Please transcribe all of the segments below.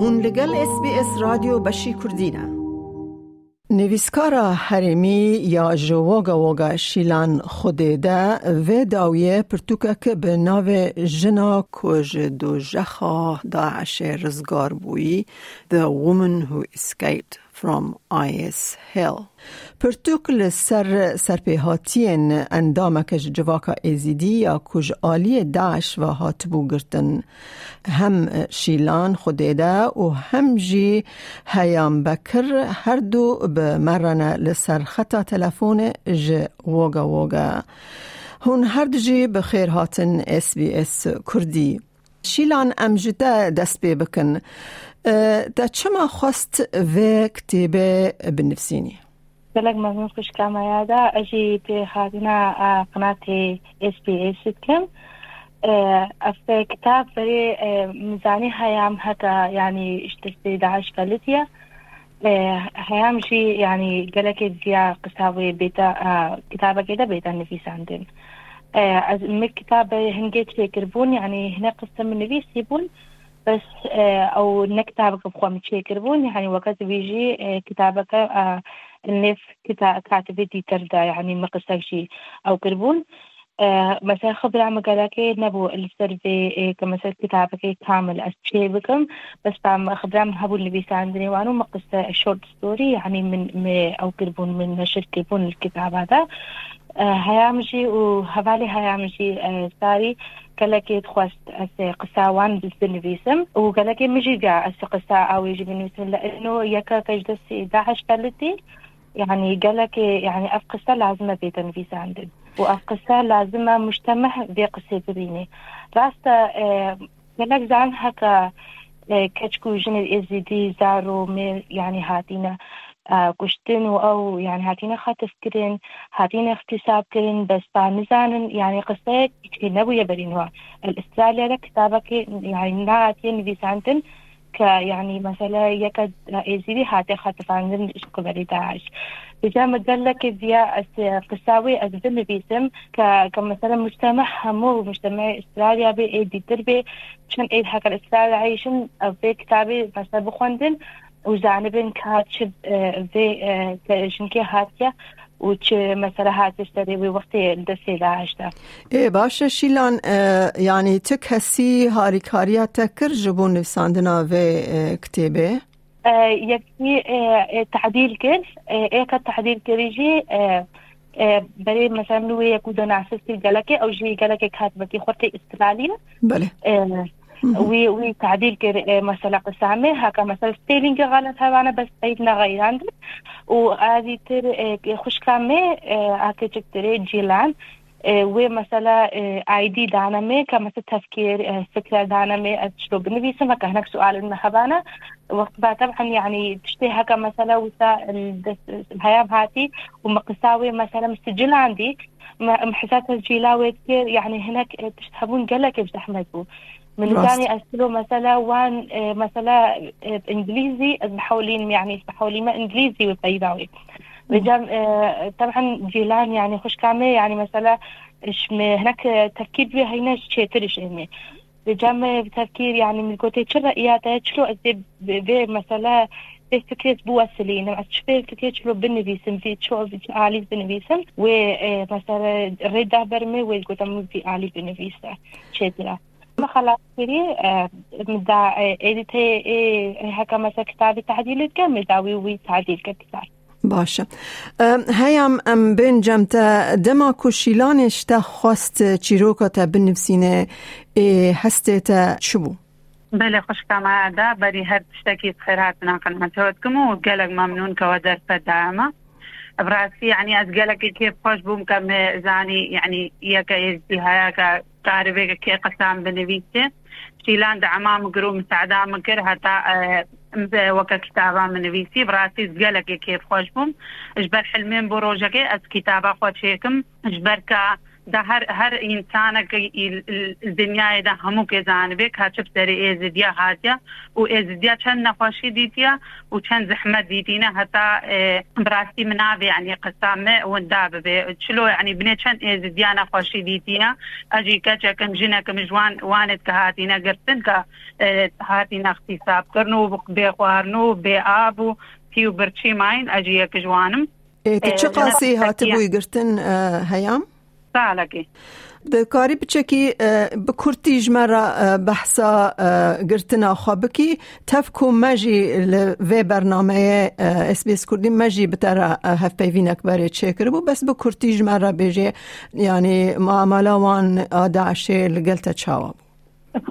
هون لگل اس بی اس رادیو بشی کردینه نویسکارا حریمی یا جواگا وگا شیلان خودیده و داویه پرتوکه که به ناو جنا کج دو جخا داعش رزگار بویی The Woman Who Escaped. From IS Hill. پرتوک لسر سرپیهاتین اندامک جواکا ایزیدی یا کج آلی داعش و هاتبو گرتن هم شیلان خودیده و هم جی هیام بکر هر دو به مرنه لسر خطا تلفون ج وگا وگا هون هر جی بخیر هاتن اس بی اس کردی شیلان امجده دست بکن تا چما خواست وێ کتێبێ بنفسینی gelek mezmun xşkamaya da ejî pê xazina qinatê SPA dikim ev kitap berê mizanî heyam heta yanî iştestê daş felitiye heyam jî yanî gelekê ziya qisa wê bêta kitabekê de bêta nivîsandin ez min kitabe hingê çêkirbûn yanî hine qisa min nivîsî bûn بس أو نكتابك بخوا متشيكربون يعني وقت بيجي كتابك النف كاتبتي تردا يعني مقصك شي أو كربون. مثلا خبر عم قالك نبو السيرفي كمثلا كتابك كامل أشي بكم. بس بعم خبر عم هبو اللي بيساعدني وانو مقصة شورت ستوري يعني من أو كربون من نشر كربون الكتاب هذا. هيامجي وهبالي هيامجي ساري. كلاكي تخواست أس قساوان بالنفيسم وكلاكي مجي جا أس قسا أو يجي بالنفيسم لأنه يكا كجدس داعش بلتي يعني قالك يعني أفقسة لازمة بتنفيس عندن وأفقسة لازمة مجتمع بقصة بريني راستا قالك زعم هكا كتشكو جن الإزيدي زارو يعني هاتينا. كشتن أو يعني هاتينا خا تفكرين هاتينا اختصاب كرين بس نزانن يعني قصة نبوية برينوا. الاستراليا كتابك يعني ناتين فيسانتن يعني مثلا يكاد يزيدي هاتي خاطف عن قبل داعش بجامع قال لك فيا قساوي أزدم بيسم كمثلا مجتمع همو مجتمع إستراليا بي إيدي تربي شن إيد حكا الإستراليا عايشن في كتابي مثلا بخوندن و زانبن که هات شد وی جنگی هاتیه و چه مثلا هاتش داری وی وقتی دستی لعشته ای باشه شیلان یعنی تو کسی هاری کاری تکر جبون نفساندنا وی کتیبه؟ یکی تعدیل کرد. ایک تعدیل کریجی برای مثلا لوی یکو دو نعسستی گلکه او جی گلکه کات بکی خورت استرالیه. بله. وي وي تعديل مثلا قسامة هكا مثلا ستيلينج غلط هوانا بس ايدنا غير عندنا وهذه تر خوش كامة هكا تري جيلان. ومثلا آي دي دانمي كمثلا تفكير فكرة دانمي اشلو بنفيسم هكا هناك سؤال المهبانة وقت طبعا يعني تشتي هكا مثلا وسائل الهيام هاتي. ومقساوي مثلا مسجل عندي. محسات تسجيلاوي كثير يعني هناك تشتهبون قلق بزحمته من ثاني أسأله مثلا وان مثلا إنجليزي بحولين يعني بحولي ما إنجليزي وبيضاوي رجال طبعا جيلان يعني خوش كامل يعني مثلا هناك تفكير بها هنا شيترش إني. رجال تفكير يعني من كوتي شرا إياتا شلو أزي بي مثلا بي فكرة بواسلين؟ مع شبه فكرة شلو بنفيسم في شو عالي بنفيسم ومثلا ريدا برمي ويقول في عالي بنفيسة شيترا مخلصيري مدا ايديتي هكا مثلا كتابي تعديل كم مدا وي وي تعديل كتابي باشه. هیام ام بین جم تا دما کشیلانش تا خواست چیروکا تا بنفسینه هسته تا چی بو؟ بله خوش کما دا بری هر تشتکی بخیر هات ناقل متوت کم و گلگ ممنون که در پدامه براسي يعني یعنی از قالك كيف خوش بوم كم زاني يعني یعنی ياك يجدي هياك تعرفێکە کێ قەسان بنویسێ. شیلان دە ئەمام گرو مساعدا مکرد هەتا وەکە کتابا منویسی. بڕاستی زگەلەکێ کێفخۆش بووم. ژبەر حلمێن بۆ ڕۆژەکەی ئەس کتابا خۆچێکم ژبەرکە دا هر هر انسانك الدنيا دا همو كزانبه كاتب سري ازديا هاتيا و ازديا چند نخوشي ديتيا و چند زحمت ديتينا حتى براسي منابي يعني قسامه ونداب به چلو يعني بني چند ازديا نخوشي ديتيا أجي كچا كم جنا كم جوان وانت كهاتينا قرتن كا هاتينا اختصاب كرنو بخوارنو بآبو تيو برچي ماين أجي يك جوانم. إيه چه قاسي هاتبوي قرتن هيام؟ سالكي دکاری بچکی به کورتیج مرا بحثا گرتنا خوابکی تفکو مجی و برنامه اس بی اس کردی مجی بتر هف پیوینک برای چکر بو بس به کورتیج مرا بجی یعنی معامله وان داعشه لگلتا چاوا بو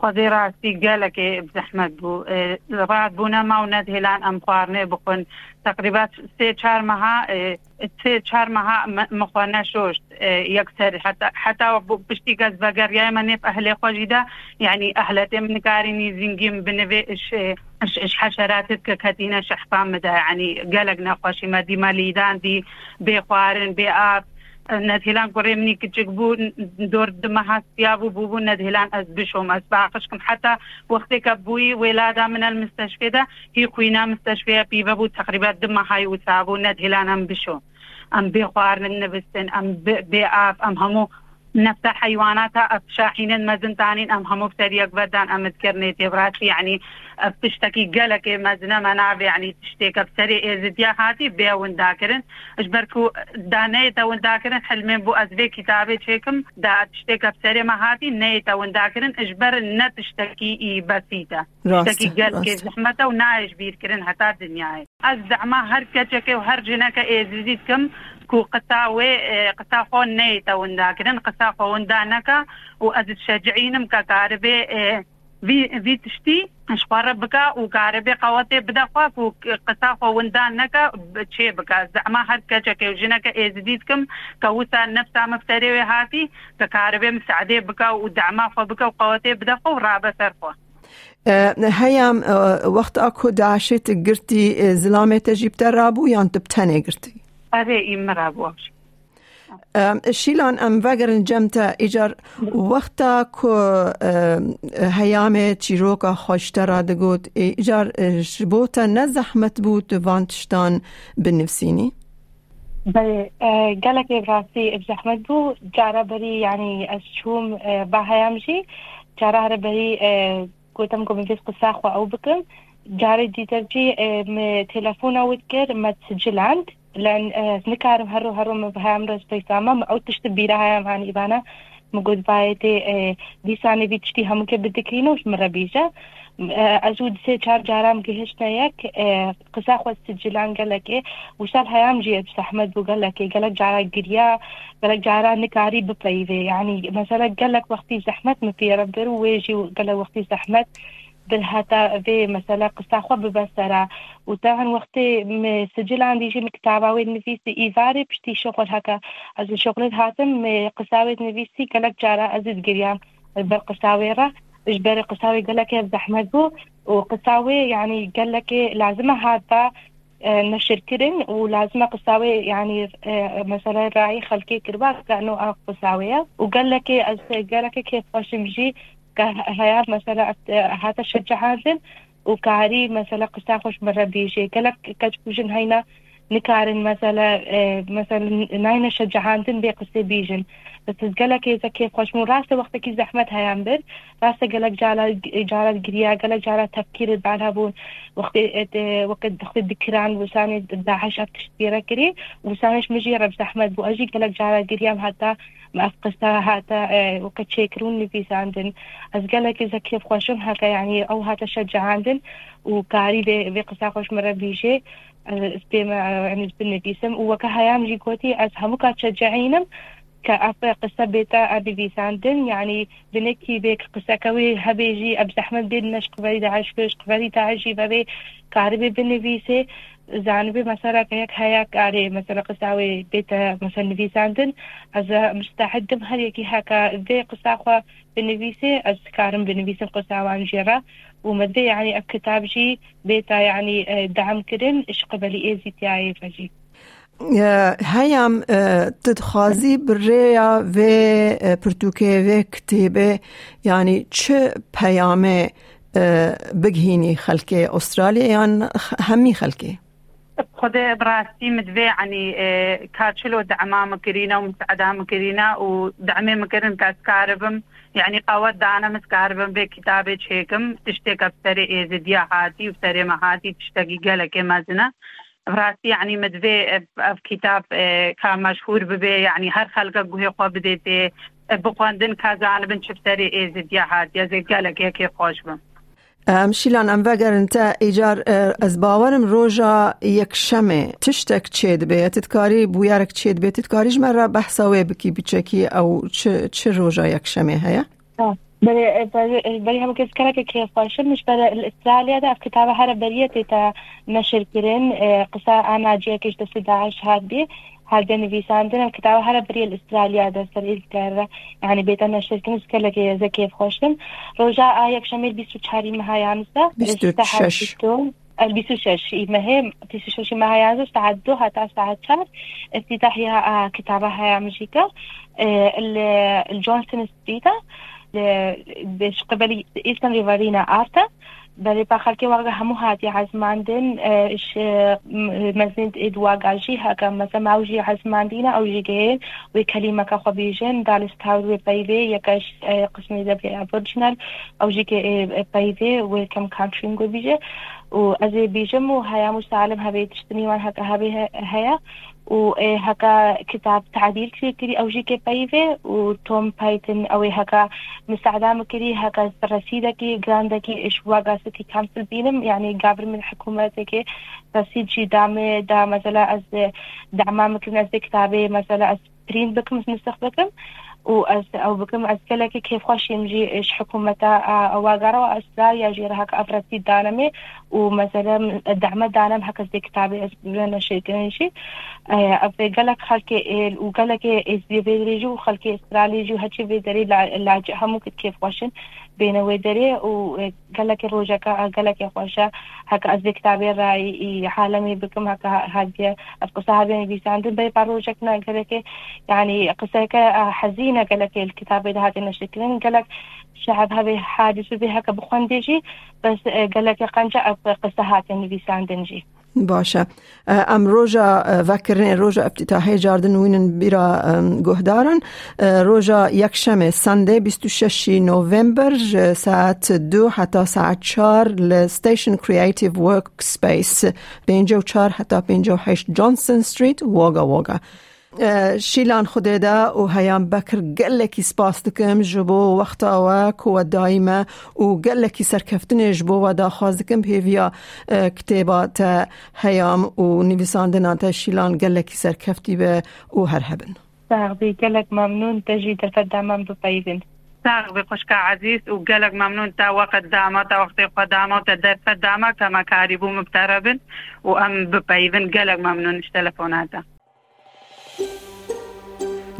خواهی راستی گله که زحمت بو خوازێرا سیگەلەکێ زەحمەت بوو ڕات بوونە ماونەت هێلان ئەم خواردنێ بخۆن. تقریبات سێ چارمەها سێ چارمەها مخواانە شۆشت یەکسەر. حتا پشتی گەز بەگەریایمە نێف ئەهلێ خۆشیدا یعنی ئەهلەتێ منکارینی زینگیم بنوێ حشراتت کە کەتینە شەحپان مدا عنی گەلک نەخۆشی مەدیمە لیدان دی بێ خوارن بێ ئاب ندهلان قري مني كتجبو دور دمها سيابو بوبو ندهلان از بشوم از باقشكم حتى وقتك بوي ولادة من المستشفى ده هي خوينا مستشفى بيبابو تقريبا دمها يوسابو ندهلان ام بشو ام بخوار النبستن ام بآف ام همو نفس حيواناتها شاحين مزنتانين ام همو بتريق بدان ام تكرني تبراتي يعني بتشتكي قلك مزنا مناب يعني تشتيك بسري ازديا هاتي بي ونداكرن. أجبركو دانيتا ونداكرن. حلمين بو أزبي كتابي تشيكم. دا تشتيك بسري ما هاتي نيتا ونداكرن. أجبر نا تشتكي إي بسيطة. تشتكي قلك زحمته ونايش بيركرن حتى الدنيا از زعما هر كتشكي وهر جنك ازديتكم كو قطاوي قطاخو نيتا ونداكرن. قطاخو وندانكا. وأز تشجعينم ككاربي وی تشتی شخواره بکا او کار به قوته بده خو کو قصا خو وندان نکا چه بکا؟ زعما هر کچا کې جنہ کې دې کم کوتا نفسه مفتری وه هاتی که کار به مساعده بکا او دعما خو بکا او قوته بده خو رابه سر خو هیام وقت اکو داشت ګرتی زلامه تجیب ترابو یان تبتنه ګرتی آره این مرابو. شیلان ام وگر جمتا ایجار وقتا کو هیام چیروکا خوشترا دگوت ایجار شبوتا نزحمت بود وانتشتان بنفسيني بله قالك براسي بزحمت بو جارا بري يعني اشوم باهيامجي جارا بري قلتم قم بيس قصاخ أو بكم جاري ديترجي تلفونا وذكر ما تسجل عند لأن نكارم هرو لän nikarum harro harro bhamras paisama aut tishte biraha mani ibana مگود وایته دیسانی ویچتی هم که بدکینوش مرا بیجا ازود سه چار جارام که هشتا یک قصا خواست جلان گلکه وشال حیام جیب سحمد بو گلکه گلک جارا گریا گلک جارا نکاری بپیوه یعنی مثلا گلک وقتی زحمت مپیره برو ویجی گلک وقتی زحمت. بالهتا في مثلا قصة خو ببسرة وطبعا وقت سجل عندي شي كتابة نفيسي. إيفاري بشتي شغل هكا. از شغل هاتم قصاوي نفيسي. قالك جارا أزيد قريان بالقصاوي را اجباري قصاوي قالك زحمت بو. وقصاوي يعني قالك لازم هذا نشر كرن ولازم قصاوي يعني مثلا راعي خلقي كرباك كأنه قصاوية وقال لك قال لك كيف مجي هيا مثلا هذا شجع هذا وكاري مثلا قصا خوش مرة بيجي. قالك كتبوجن هينا نكارن مثلا مثلا ناينا شجعاندن بقصة بيجن بس قالك إذا كيف خوش مو راسة وقتك زحمت هيام بر راسة قالك جالا جالا قريا قالك جالا تفكير بعدها بون وقت وقت وقت الذكران وساني داعش تشتيرا كري وسانش مجيرة بزحمت بو أجي قالك جالا قريا حتى ما أفقسها هاتا وقت شيكرون لفيس عندن از قالك إذا كيف خوشم هكا يعني أو هاتا شجع عندن وكاري بقصة خوش مرة بيجي. استيما يعني بالنفيسم وكهيام جي كوتي از همو كاتشجعينم كأفا قصة بيتا أبي بيساندن يعني بنكي بيك قصة كوي هبيجي أب زحمت بين نش قبري داعش بيش قبري داعشي ببي كاربي بنفيسي زانبي مثلا كيك هياك أري مثلا قصاوي بيتا مثلا نفيساندن أز مستعدم هل يكي هكا ذي قصاخوا بنفيسي أز كارم بنفيسي قصاوان جيرا. ومدي يعني أب كتاب جي بيتا يعني دعم كرن إش قبلي إيزي تياي فجي. هیام تدخازی بریا و پرتوکه و کتیبه یعنی چه پیامه بگهینی خلکه؟ استرالیا یا همی خلکه. خود براستی مدوي يعني كاتشلو دعما مكرينا ومساعدة مكرينا ودعمي مكرن كاسكاربم يعني قوات دانا یعنی ئەوە دانەمز کاربم بێ کتابێک چێکم تشتێکە سەرێ ئێزە دیا حاتی و سەرێ مەهاتی تشتگی گەلەکێ مزنا راستی یعنی مدوی اف کتاب که مشهور ببه یعنی هر خەلگە گوه خواب دیده بقواندن که زانبن چفتر ئێزە دیا از ئەزێ گەلەکێکی خوش بم. شیلان ئەم بەگەرنتە ئیجار ئەس باوەرم ڕۆژە یەکشەمێ تشتێک چێت بێتتکاری بویارێک چێت بێتتکاریش مەرە بەحساوێ بکی چه ئەو چ ڕۆژە یەکشەمێ هەیە؟ بری هم کس کرده که خوشمش بر اسرائیل ده کتاب هر بریتی تا نشر کرن قصه آناجیه کش دست داعش هات بی بي هذا نویساندن کتاب هر بری الاسترالیا در سر کرده یعنی بیتا نشر کنی سکله که زکیف خوشتم. روژا آیک شمیل بیستو چاری مهایانسه بیستو شش البسوا شش مهم. بسوا شش مهايازش تعدو حتى ساعة شهر افتتاحها كتابها مجيكا الجونسون ستريتا. قبل إيستن ريفارينا آرتا. بلې برای بخاطر واقع همو هاتی عزماندن اش مثلا ادوا گاجی ها که مثلا موجی عزماندین او جگه وی کلمه کا خو بیجن دال استاوز وی پیوی یکش د بیا ابورجینال او جگه پیوی وی کم کانترینگ بیجه. كانتري بيجي وازي بيجم وهيا مسالم هبي تشتني وان هكا هبي هيا وهكا كتاب تعديل كثير كري أو جيكي بايفي وتوم بايتن أو هكا مساعدة كري هكا رسيدكي جراندكي إيش واقاسكي كانسل بينم يعني قابل من حكومتك رسيد جي دامي دا مثلا أز دعما ممكن أز كتابي مثلا أز برين بكم نستخدمكم وأز أو بكم أزكلك كيف خوش يمجي إيش حكومة أواقرا وأستراليا جيرها أفرسي دانمي ومثلا الدعم دانم هكا زي كتابي أسبوعنا شيء كنشي. أبي قالك خلك وقالك إز بيدريجو خلك أستراليا جو هاتشي بيدري لاجئ همو كيف خوشن. بين ودري وقالك روجك قالك خوشا هكا أزي كتابي رأي حالمي بكم هكا هادي القصة هذه بيساندن بي باروجكنا قالك يعني قصة حزينة قالك الكتاب هذه نشكلين قالك شعب هذه حادث بها كبخوندجي بس قالك قنجة قصة هاتي بيساندنجي باشه. ام روژا وکرن روژا افتتاحی جاردن وینن بیرا گهدارن. روژا یک شمه سنده 26 نوامبر ساعت دو حتی ساعت چار لستیشن کریاتیو ورک سپیس 54 حتی 58 جانسون ستریت. واگا واگا. شیلان خوددا و هیام بکر گلکی سپاس دکم جبو وقتا و کو دائما و گلکی سرکفتن جبو و دا خواست دکم پیویا کتابات هیام و نویساندن تا شیلان گلکی سرکفتی به او هر هبن ساغبي قالك ممنون تجي تفدى بفايدن ساغ بخشك عزيز وقالك ممنون تا وقت داما تا وقت قداما تا درس داما كما كاريبو مبتربن وام ببايفن قالك ممنون اش تلفوناتا